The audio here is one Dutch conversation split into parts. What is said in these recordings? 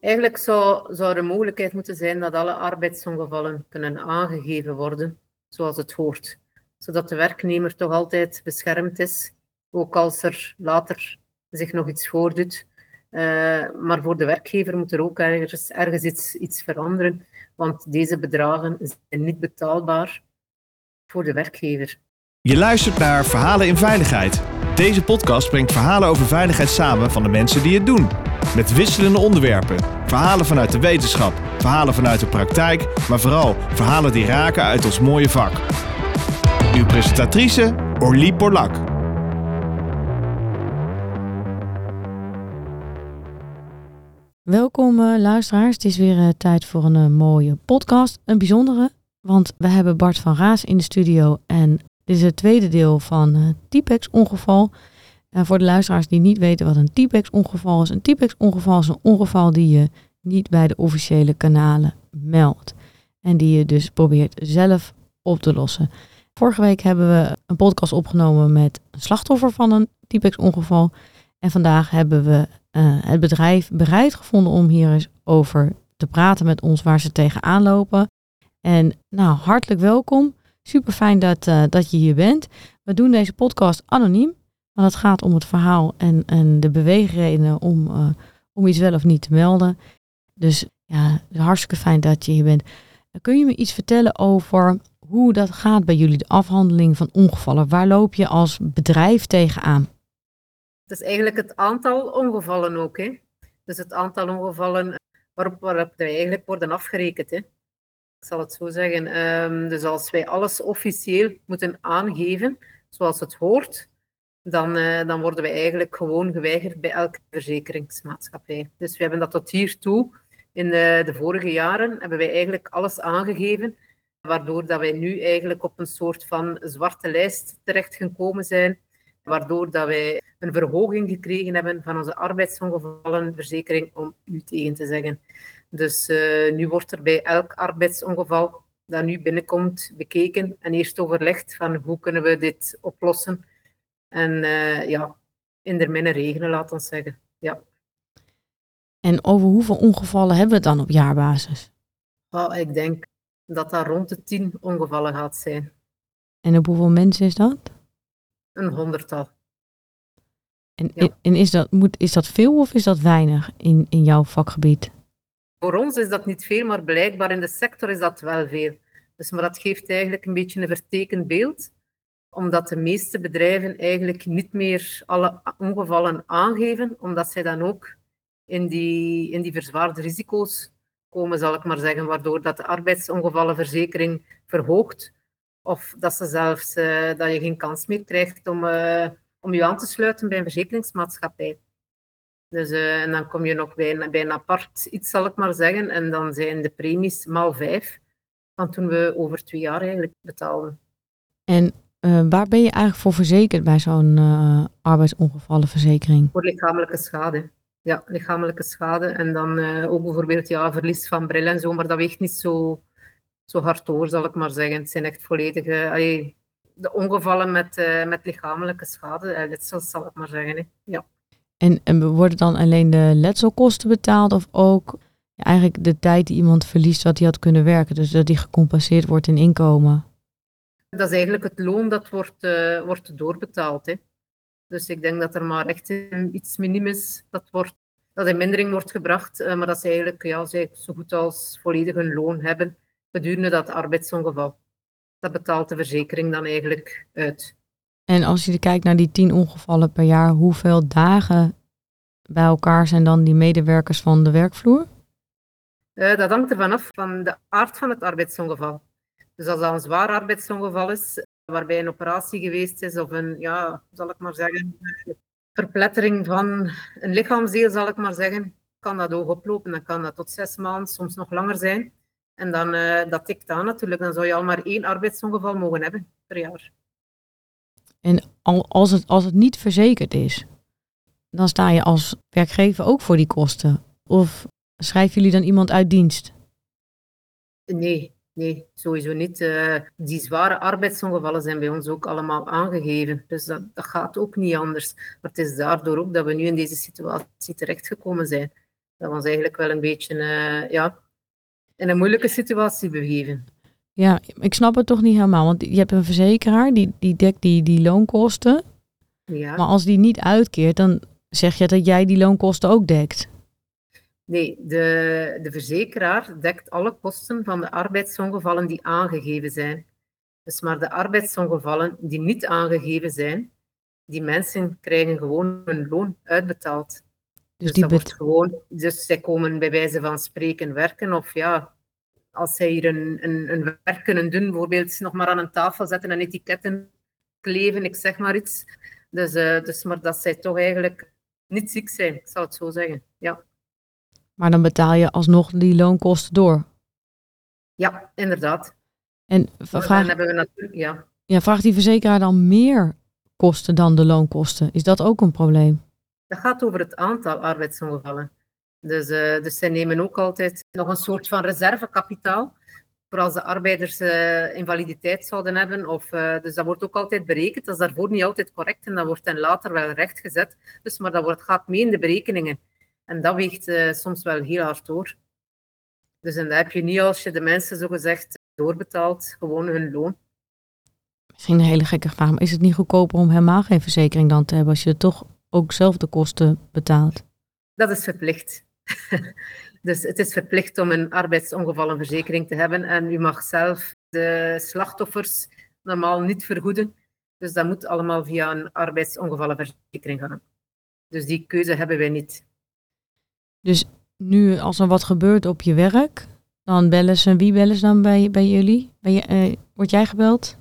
Eigenlijk zou, zou er mogelijkheid moeten zijn dat alle arbeidsongevallen kunnen aangegeven worden, zoals het hoort. Zodat de werknemer toch altijd beschermd is, ook als er later zich nog iets voordoet. Uh, maar voor de werkgever moet er ook ergens, ergens iets, iets veranderen, want deze bedragen zijn niet betaalbaar voor de werkgever. Je luistert naar Verhalen in Veiligheid. Deze podcast brengt verhalen over veiligheid samen van de mensen die het doen. Met wisselende onderwerpen. Verhalen vanuit de wetenschap, verhalen vanuit de praktijk, maar vooral verhalen die raken uit ons mooie vak. Uw presentatrice Orlie Porlak. Welkom uh, luisteraars. Het is weer uh, tijd voor een uh, mooie podcast. Een bijzondere, want we hebben Bart van Raas in de studio. En dit is het tweede deel van het T-Pex-ongeval. En voor de luisteraars die niet weten wat een T-Pex-ongeval is. Een T-Pex-ongeval is een ongeval die je niet bij de officiële kanalen meldt. En die je dus probeert zelf op te lossen. Vorige week hebben we een podcast opgenomen met een slachtoffer van een T-Pex-ongeval. En vandaag hebben we uh, het bedrijf bereid gevonden om hier eens over te praten met ons waar ze tegenaan lopen. En nou, hartelijk welkom. Super fijn dat, uh, dat je hier bent. We doen deze podcast anoniem, want het gaat om het verhaal en, en de beweegredenen om, uh, om iets wel of niet te melden. Dus ja, hartstikke fijn dat je hier bent. Kun je me iets vertellen over hoe dat gaat bij jullie, de afhandeling van ongevallen? Waar loop je als bedrijf tegenaan? Het is eigenlijk het aantal ongevallen ook. Hè? Dus het aantal ongevallen waarop, waarop wij eigenlijk worden afgerekend. Hè? Ik zal het zo zeggen. Um, dus als wij alles officieel moeten aangeven, zoals het hoort, dan, uh, dan worden wij eigenlijk gewoon geweigerd bij elke verzekeringsmaatschappij. Dus we hebben dat tot hiertoe. In de, de vorige jaren hebben wij eigenlijk alles aangegeven, waardoor dat wij nu eigenlijk op een soort van zwarte lijst terechtgekomen zijn, waardoor dat wij een verhoging gekregen hebben van onze arbeidsongevallenverzekering, om u tegen te zeggen. Dus uh, nu wordt er bij elk arbeidsongeval dat nu binnenkomt bekeken en eerst overlegd van hoe kunnen we dit oplossen. En uh, ja, in der minne regenen, laat ons zeggen. Ja. En over hoeveel ongevallen hebben we het dan op jaarbasis? Oh, ik denk dat dat rond de tien ongevallen gaat zijn. En op hoeveel mensen is dat? Een honderdtal. En, ja. en is, dat, moet, is dat veel of is dat weinig in, in jouw vakgebied? Voor ons is dat niet veel, maar blijkbaar in de sector is dat wel veel. Dus, maar dat geeft eigenlijk een beetje een vertekend beeld, omdat de meeste bedrijven eigenlijk niet meer alle ongevallen aangeven, omdat zij dan ook in die, in die verzwaarde risico's komen, zal ik maar zeggen, waardoor dat de arbeidsongevallenverzekering verhoogt, of dat, ze zelfs, uh, dat je geen kans meer krijgt om, uh, om je aan te sluiten bij een verzekeringsmaatschappij. Dus, uh, en dan kom je nog bij, bij een apart iets, zal ik maar zeggen. En dan zijn de premies maal vijf van toen we over twee jaar eigenlijk betaalden. En uh, waar ben je eigenlijk voor verzekerd bij zo'n uh, arbeidsongevallenverzekering? Voor lichamelijke schade. Ja, lichamelijke schade. En dan ook bijvoorbeeld ja, verlies van bril en zo. Maar dat weegt niet zo, zo hard door, zal ik maar zeggen. Het zijn echt volledige... Allee, de ongevallen met, met lichamelijke schade, letsels, zal ik maar zeggen. Hè. Ja. En, en worden dan alleen de letselkosten betaald of ook ja, eigenlijk de tijd die iemand verliest wat hij had kunnen werken, dus dat die gecompenseerd wordt in inkomen? Dat is eigenlijk het loon dat wordt, uh, wordt doorbetaald. Hè. Dus ik denk dat er maar echt iets minimus dat, wordt, dat in mindering wordt gebracht, uh, maar dat ze eigenlijk ja, ze zo goed als volledig hun loon hebben gedurende dat arbeidsongeval. Dat betaalt de verzekering dan eigenlijk uit. En als je kijkt naar die tien ongevallen per jaar, hoeveel dagen bij elkaar zijn dan die medewerkers van de werkvloer? Uh, dat hangt ervan af van de aard van het arbeidsongeval. Dus als dat een zwaar arbeidsongeval is, waarbij een operatie geweest is of een, ja, zal ik maar zeggen, verplettering van een lichaamsdeel, zal ik maar zeggen, kan dat ook oplopen. Dan kan dat tot zes maanden, soms nog langer zijn. En dan, uh, dat tikt aan natuurlijk. Dan zou je al maar één arbeidsongeval mogen hebben per jaar. En als het, als het niet verzekerd is, dan sta je als werkgever ook voor die kosten. Of schrijven jullie dan iemand uit dienst? Nee, nee, sowieso niet. Uh, die zware arbeidsongevallen zijn bij ons ook allemaal aangegeven. Dus dat, dat gaat ook niet anders. Maar het is daardoor ook dat we nu in deze situatie terechtgekomen zijn. dat was eigenlijk wel een beetje uh, ja, in een moeilijke situatie begeven. Ja, ik snap het toch niet helemaal. Want je hebt een verzekeraar die, die dekt die, die loonkosten. Ja. Maar als die niet uitkeert, dan zeg je dat jij die loonkosten ook dekt. Nee, de, de verzekeraar dekt alle kosten van de arbeidsongevallen die aangegeven zijn. Dus maar de arbeidsongevallen die niet aangegeven zijn, die mensen krijgen gewoon hun loon uitbetaald. Dus, Dus, dus die wordt gewoon, dus zij komen bij wijze van spreken werken of ja, als zij hier een, een, een werk kunnen doen, bijvoorbeeld nog maar aan een tafel zetten en etiketten kleven, ik zeg maar iets. Dus, eh, dus maar dat zij toch eigenlijk niet ziek zijn, ik zal het zo zeggen. Ja, maar dan betaal je alsnog die loonkosten door. ja inderdaad. En vraag, Dan hebben we natuurlijk, ja. ja, vraagt die verzekeraar dan meer kosten dan de loonkosten? Is dat ook een probleem? Dat gaat over het aantal arbeidsongevallen. Dus, eh, dus zij nemen ook altijd nog een soort van reservekapitaal voor als de arbeiders eh, invaliditeit zouden hebben. Of, eh, dus dat wordt ook altijd berekend. Dat is daarvoor niet altijd correct en dat wordt dan later wel rechtgezet. Dus, maar dat wordt, gaat mee in de berekeningen. En dat weegt eh, soms wel heel hard door. Dus en dat heb je niet als je de mensen zogezegd doorbetaalt, gewoon hun loon. Misschien een hele gekke vraag, maar is het niet goedkoper om helemaal geen verzekering dan te hebben als je toch ook zelf de kosten betaalt? Dat is verplicht. dus het is verplicht om een arbeidsongevallenverzekering te hebben en u mag zelf de slachtoffers normaal niet vergoeden. Dus dat moet allemaal via een arbeidsongevallenverzekering gaan. Dus die keuze hebben wij niet. Dus nu als er wat gebeurt op je werk, dan bellen ze, wie bellen ze dan bij, bij jullie? Je, eh, word jij gebeld?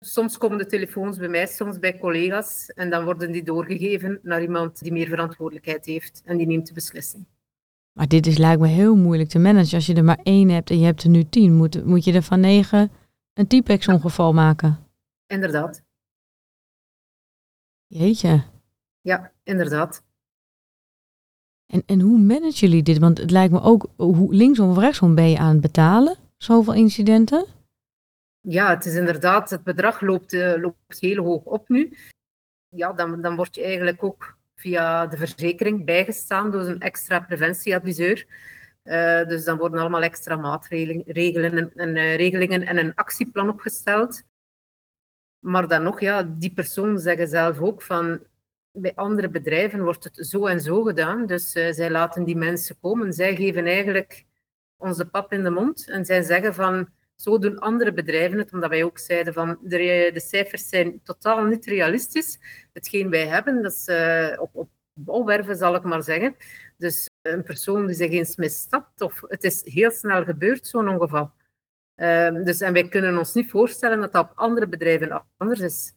Soms komen de telefoons bij mij, soms bij collega's en dan worden die doorgegeven naar iemand die meer verantwoordelijkheid heeft en die neemt de beslissing. Maar dit is lijkt me heel moeilijk te managen. Als je er maar één hebt en je hebt er nu tien, moet, moet je er van negen een typex ongeval maken. Inderdaad. Jeetje. Ja, inderdaad. En, en hoe managen jullie dit? Want het lijkt me ook, hoe, linksom of rechtsom ben je aan het betalen? Zoveel incidenten? Ja, het is inderdaad, het bedrag loopt, eh, loopt heel hoog op nu. Ja, dan, dan word je eigenlijk ook via de verzekering bijgestaan door een extra preventieadviseur. Eh, dus dan worden allemaal extra maatregelen regelen en, eh, regelingen en een actieplan opgesteld. Maar dan nog, ja, die personen zeggen zelf ook van bij andere bedrijven wordt het zo en zo gedaan. Dus eh, zij laten die mensen komen. Zij geven eigenlijk ons de pap in de mond en zij zeggen van zo doen andere bedrijven het, omdat wij ook zeiden van de, de cijfers zijn totaal niet realistisch. Hetgeen wij hebben, dat is eh, op, op bouwwerven zal ik maar zeggen. Dus een persoon die zich eens misstapt, of het is heel snel gebeurd, zo'n ongeval. Ehm, dus, en wij kunnen ons niet voorstellen dat dat op andere bedrijven anders is.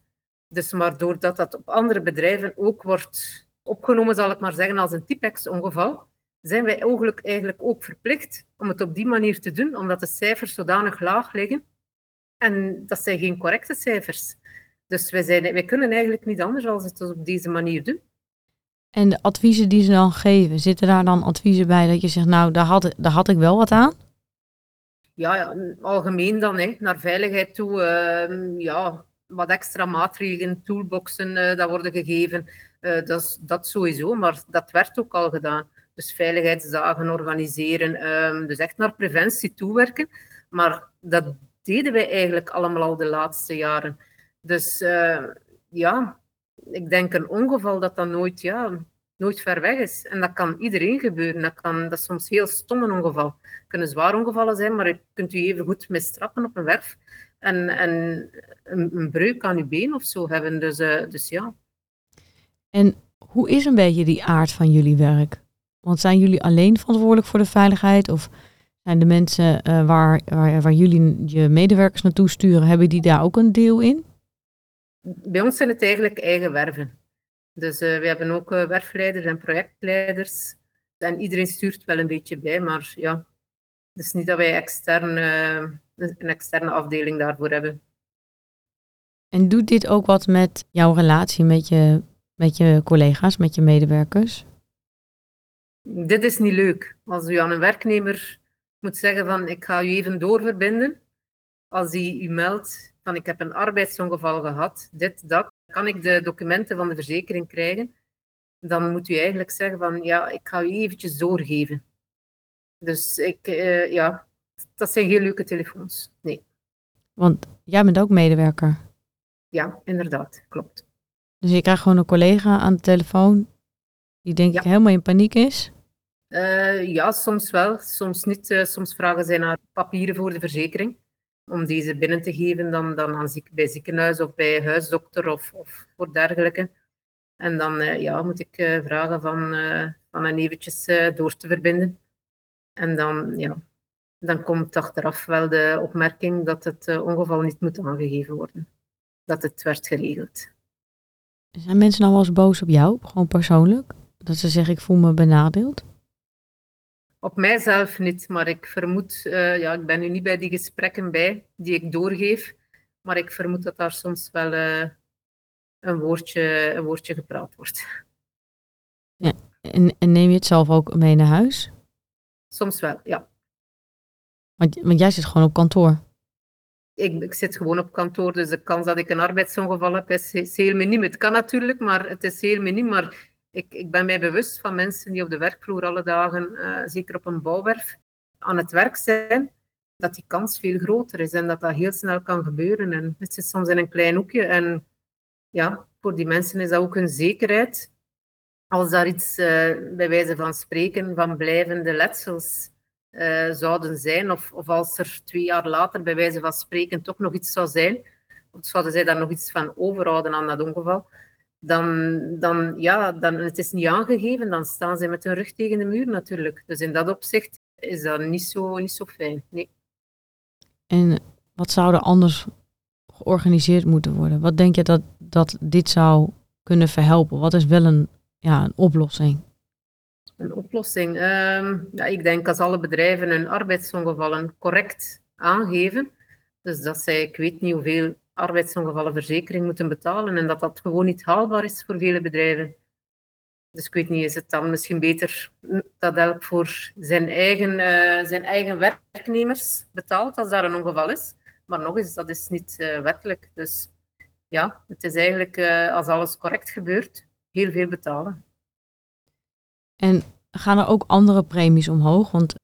Dus maar doordat dat op andere bedrijven ook wordt opgenomen, zal ik maar zeggen, als een typex-ongeval, zijn wij eigenlijk, eigenlijk ook verplicht om het op die manier te doen, omdat de cijfers zodanig laag liggen. En dat zijn geen correcte cijfers. Dus wij, zijn, wij kunnen eigenlijk niet anders dan het op deze manier doen. En de adviezen die ze dan geven, zitten daar dan adviezen bij dat je zegt, nou, daar had, daar had ik wel wat aan? Ja, ja algemeen dan, hè, naar veiligheid toe, ehm, ja, wat extra maatregelen, toolboxen, eh, dat worden gegeven. Eh, dat, is- dat sowieso, maar dat werd ook al gedaan. Dus veiligheidsdagen organiseren, ehm, dus echt naar preventie toewerken. Maar dat deden wij eigenlijk allemaal al de laatste jaren. Dus eh, ja, ik denk een ongeval dat dan nooit, ja, nooit ver weg is. En dat kan iedereen gebeuren. Dat, kan, dat is soms heel stom een ongeval. Het kunnen zwaar ongevallen zijn, maar je kunt u even goed mistrappen op een werf en, en een, een breuk aan uw been of zo hebben. Dus, eh, dus ja. En hoe is een beetje die aard van jullie werk? Want zijn jullie alleen verantwoordelijk voor de veiligheid? Of zijn de mensen eh, waar, waar, waar jullie je medewerkers naartoe sturen, hebben die daar ook een deel in? Bij ons zijn het eigenlijk eigen werven. Dus eh, we hebben ook werfleiders en projectleiders. En iedereen stuurt wel een beetje bij, maar ja, het is niet dat wij extern, een externe afdeling daarvoor hebben. En doet dit ook wat met jouw relatie met je, met je collega's, met je medewerkers? Dit is niet leuk. Als u aan een werknemer moet zeggen van ik ga u even doorverbinden, als hij u meldt van ik heb een arbeidsongeval gehad, dit, dat, kan ik de documenten van de verzekering krijgen. dan moet u eigenlijk zeggen van ja, ik ga u eventjes doorgeven. Dus ik, uh, ja, dat zijn geen leuke telefoons. Nee. Want jij bent ook medewerker. Ja, inderdaad, klopt. Dus je krijgt gewoon een collega aan de telefoon die denk ik helemaal in paniek is. Uh, ja, soms wel, soms niet. Uh, soms vragen zij naar papieren voor de verzekering om deze binnen te geven dan, dan aan ziek, bij ziekenhuis of bij huisdokter of, of voor dergelijke. En dan uh, ja, moet ik vragen van, van hen eventjes door te verbinden. En dan, ja, dan komt achteraf wel de opmerking dat het ongeval niet moet aangegeven worden. Dat het werd geregeld. Zijn mensen nou wel eens boos op jou, gewoon persoonlijk? Dat ze zeggen, ik voel me benadeeld? Op mijzelf niet, maar ik vermoed, uh, ja, ik ben nu niet bij die gesprekken bij die ik doorgeef, maar ik vermoed dat daar soms wel uh, een, woordje, een woordje gepraat wordt. Ja, en, en, neem je het zelf ook mee naar huis? Soms wel, ja. Want, jij zit gewoon op kantoor? Ik, ik, zit gewoon op kantoor, dus de kans dat ik een arbeidsongeval heb is, is heel miniem. Het kan natuurlijk, maar het is heel miniem. Maar ik, ik ben mij bewust van mensen die op de werkvloer alle dagen, uh, zeker op een bouwwerf, aan het werk zijn, dat die kans veel groter is en dat dat heel snel kan gebeuren. En het zit soms in een klein hoekje. En ja, voor die mensen is dat ook een zekerheid. Als daar iets, uh, bij wijze van spreken, van blijvende letsels uh, zouden zijn, of, of als er twee jaar later, bij wijze van spreken, toch nog iets zou zijn, of zouden zij daar nog iets van overhouden aan dat ongeval, dan, dan, ja, dan het is niet aangegeven, dan staan ze met hun rug tegen de muur natuurlijk. Dus in dat opzicht is dat niet zo, niet zo fijn. Nee. En wat zou er anders georganiseerd moeten worden? Wat denk je dat, dat dit zou kunnen verhelpen? Wat is wel een, ja, een oplossing? Een oplossing? Um, ja, ik denk als alle bedrijven hun arbeidsongevallen correct aangeven, dus dat zij, ik weet niet hoeveel arbeidsongevallenverzekering moeten betalen en dat dat gewoon niet haalbaar is voor vele bedrijven. Dus ik weet niet, is het dan misschien beter dat elk voor zijn eigen, uh, zijn eigen werknemers betaalt als daar een ongeval is. Maar nog eens, dat is niet uh, wettelijk. Dus ja, het is eigenlijk, uh, als alles correct gebeurt, heel veel betalen. En gaan er ook andere premies omhoog? Want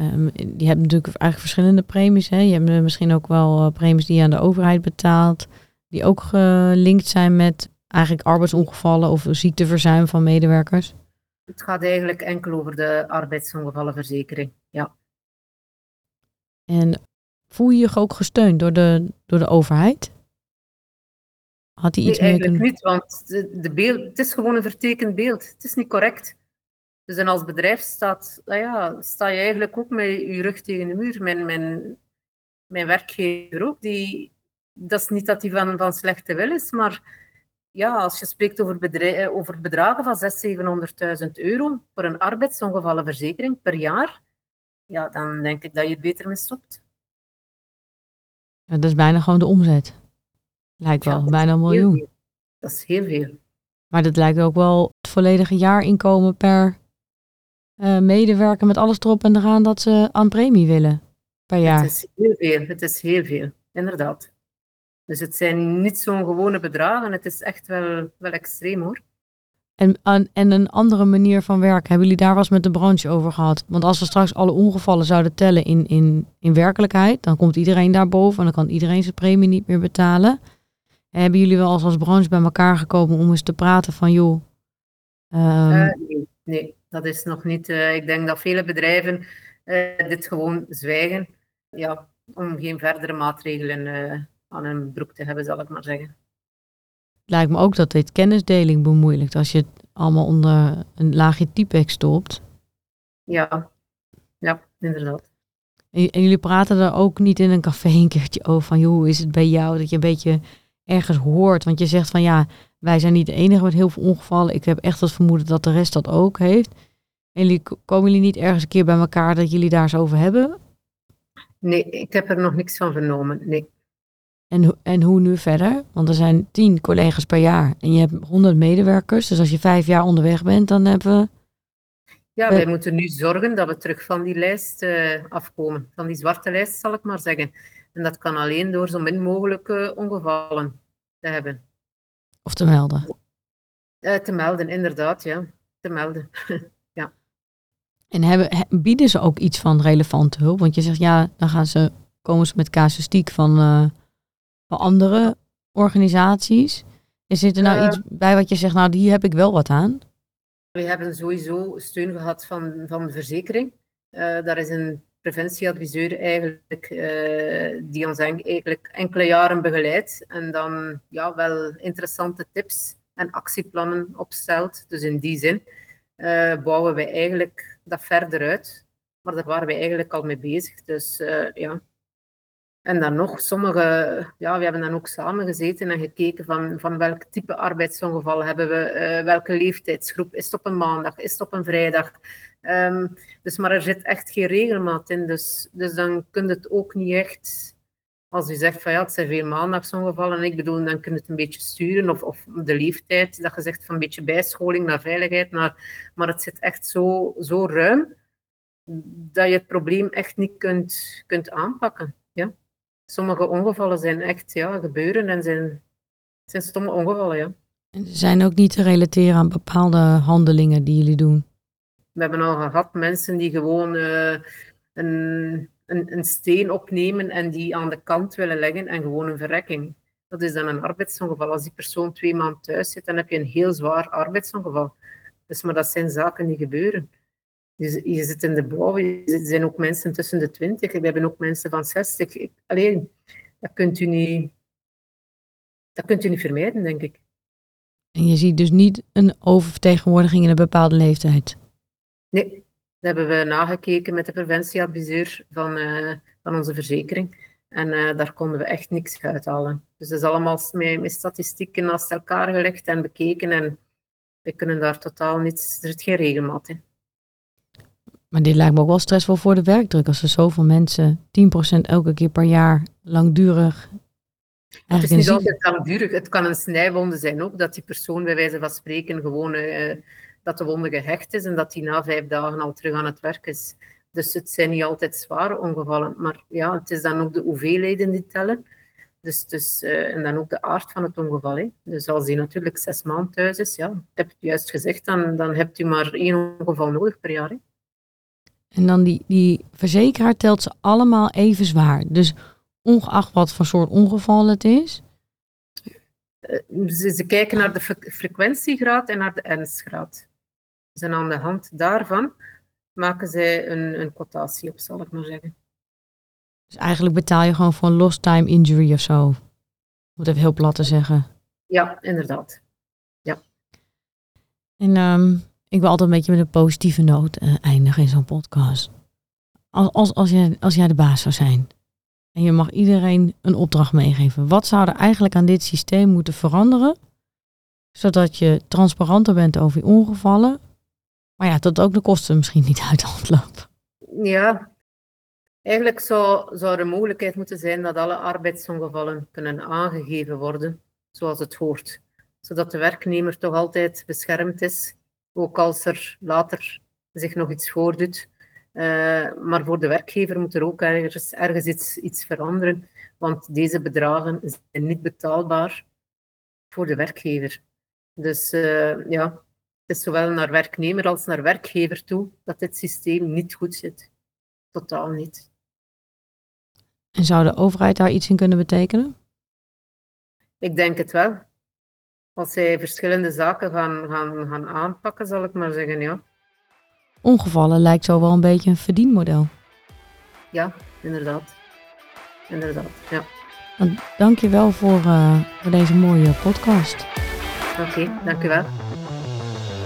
Um, je hebt natuurlijk eigenlijk verschillende premies. Hè? Je hebt misschien ook wel uh, premies die je aan de overheid betaalt, die ook gelinkt zijn met eigenlijk arbeidsongevallen of ziekteverzuim van medewerkers. Het gaat eigenlijk enkel over de arbeidsongevallenverzekering, ja. En voel je je ook gesteund door de, door de overheid? Had hij iets nee, eigenlijk niet, want de, de beeld, het is gewoon een vertekend beeld. Het is niet correct. Dus en als bedrijf staat, nou ja, sta je eigenlijk ook met je rug tegen de muur. Mijn, mijn, mijn werkgever ook, die, dat is niet dat hij van, van slechte wil is, maar ja, als je spreekt over, bedrijf, over bedragen van 600.000, 700.000 euro voor een arbeidsongevallenverzekering per jaar, ja, dan denk ik dat je het beter mee stopt. Ja, dat is bijna gewoon de omzet. Lijkt wel, bijna een miljoen. Dat is heel veel. Maar dat lijkt ook wel het volledige jaarinkomen per uh, medewerker met alles erop en eraan dat ze aan premie willen per jaar. Het is heel veel, het is heel veel, inderdaad. Dus het zijn niet zo'n gewone bedragen, het is echt wel, wel extreem hoor. En, en een andere manier van werken, hebben jullie daar was met de branche over gehad? Want als we straks alle ongevallen zouden tellen in, in, in werkelijkheid, dan komt iedereen daarboven en dan kan iedereen zijn premie niet meer betalen. hebben jullie wel als, als branche bij elkaar gekomen om eens te praten van joh? Um... Uh, nee, nee, dat is nog niet. Uh, ik denk dat vele bedrijven uh, dit gewoon zwijgen. Ja, om geen verdere maatregelen uh, aan hun broek te hebben, zal ik maar zeggen. Lijkt me ook dat dit kennisdeling bemoeilijkt als je het allemaal onder een laagje typex stopt. Ja, ja, inderdaad. En, en, jullie praten er ook niet in een café een keertje over van, joh, hoe is het bij jou? Dat je een beetje ergens hoort. Want je zegt van ja, wij zijn niet de enige met heel veel ongevallen. Ik heb echt het vermoeden dat de rest dat ook heeft. En jullie, komen jullie niet ergens een keer bij elkaar dat jullie daar zo over hebben? Nee, ik heb er nog niks van vernomen. Nee. En, en hoe nu verder? Want er zijn tien collega's per jaar en je hebt honderd medewerkers. Dus als je vijf jaar onderweg bent, dan hebben we. Ja, wij moeten nu zorgen dat we terug van die lijst uh, afkomen. Van die zwarte lijst, zal ik maar zeggen. En dat kan alleen door zo min mogelijk ongevallen te hebben. Of te melden. Uh, te melden, inderdaad, ja. Te melden. ja. En hebben, bieden ze ook iets van relevante hulp? Want je zegt ja, dan gaan ze, komen ze met casuïstiek van, uh, van andere organisaties. Is er nou iets bij wat je zegt, nou, die heb ik wel wat aan? We hebben sowieso steun gehad van, van de verzekering. Daar is een preventieadviseur eigenlijk, uh, die ons eigenlijk enkele jaren begeleidt en dan ja, wel interessante tips en actieplannen opstelt. Dus in die zin uh, bouwen wij eigenlijk dat verder uit. Maar daar waren wij eigenlijk al mee bezig. Dus ja, en dan nog, sommige, ja, we hebben dan ook samen gezeten en gekeken van, van welk type arbeidsongeval hebben we, welke leeftijdsgroep, is het op een maandag, is het op een vrijdag. Um, dus, maar er zit echt geen regelmaat in, dus, dus dan kun je het ook niet echt, als u zegt van ja, het zijn veel maandagsongevallen, ik bedoel, dan kun je het een beetje sturen, of, of de leeftijd, dat je zegt van een beetje bijscholing naar veiligheid, maar, maar het zit echt zo, zo ruim, dat je het probleem echt niet kunt, kunt aanpakken. Ja sommige ongevallen zijn echt ja, gebeuren en zijn, zijn stomme ongevallen. Ja. En ze zijn ook niet te relateren aan bepaalde handelingen die jullie doen. We hebben al gehad mensen die gewoon uh, een, een, een, steen opnemen en die aan de kant willen leggen en gewoon een verrekking. Dat is dan een arbeidsongeval. Als die persoon twee maanden thuis zit, dan heb je een heel zwaar arbeidsongeval. Dus, maar dat zijn zaken die gebeuren. Je, je zit in de bouw, er zijn ook mensen tussen de 20, we hebben ook mensen van 60. alleen, dat kunt u niet, dat kunt u niet vermijden, denk ik. En je ziet dus niet een oververtegenwoordiging in een bepaalde leeftijd? Nee, dat hebben we nagekeken met de preventieadviseur van, uh, van onze verzekering. En uh, daar konden we echt niks uithalen. Dus dat is allemaal met, met statistieken naast elkaar gelegd en bekeken. En we kunnen daar totaal niets, er zit geen regelmaat in. Maar dit lijkt me ook wel stressvol voor de werkdruk. Als er zoveel mensen 10% elke keer per jaar langdurig. Het is niet altijd langdurig. Het kan een snijwonde zijn ook. Dat die persoon bij wijze van spreken gewoon uh, dat de wonde gehecht is en dat die na vijf dagen al terug aan het werk is. Dus het zijn niet altijd zware ongevallen. Maar ja, het is dan ook de hoeveelheden die tellen. Dus, dus, uh, en dan ook de aard van het ongeval. Hè. Dus als die natuurlijk zes maanden thuis is, ja, ik heb het juist gezegd, dan, dan hebt u maar één ongeval nodig per jaar. Hè. En dan die, die verzekeraar telt ze allemaal even zwaar. Dus ongeacht wat voor soort ongeval het is. Eh, ze, ze kijken naar de frequentiegraad en naar de ernstgraad. Dus en aan de hand daarvan maken zij een, een quotatie op, zal ik maar zeggen. Dus eigenlijk betaal je gewoon voor een lost time injury of zo. Om het even heel plat te zeggen. Ja, inderdaad. Ja. En um, ik wil altijd een beetje met een positieve noot uh, eindigen in zo'n podcast. Als, als, als, jij, als jij de baas zou zijn en je mag iedereen een opdracht meegeven, wat zou er eigenlijk aan dit systeem moeten veranderen? Zodat je transparanter bent over je ongevallen, maar ja, dat ook de kosten misschien niet uit de hand lopen. Ja, eigenlijk zou, zou er mogelijkheid moeten zijn dat alle arbeidsongevallen kunnen aangegeven worden, zoals het hoort. Zodat de werknemer toch altijd beschermd is ook als er later zich nog iets voordoet. Uh, maar voor de werkgever moet er ook ergens, ergens iets, iets veranderen, want deze bedragen zijn niet betaalbaar voor de werkgever. Dus uh, ja, het is zowel naar werknemer als naar werkgever toe dat dit systeem niet goed zit. Totaal niet. En zou de overheid daar iets in kunnen betekenen? Ik denk het wel als zij verschillende zaken gaan, gaan, gaan aanpakken, zal ik maar zeggen, ja. Ongevallen lijkt zo wel een beetje een verdienmodel. Ja, inderdaad. Inderdaad, ja. Dank je wel voor, uh, voor deze mooie podcast. Oké, okay, dank u wel.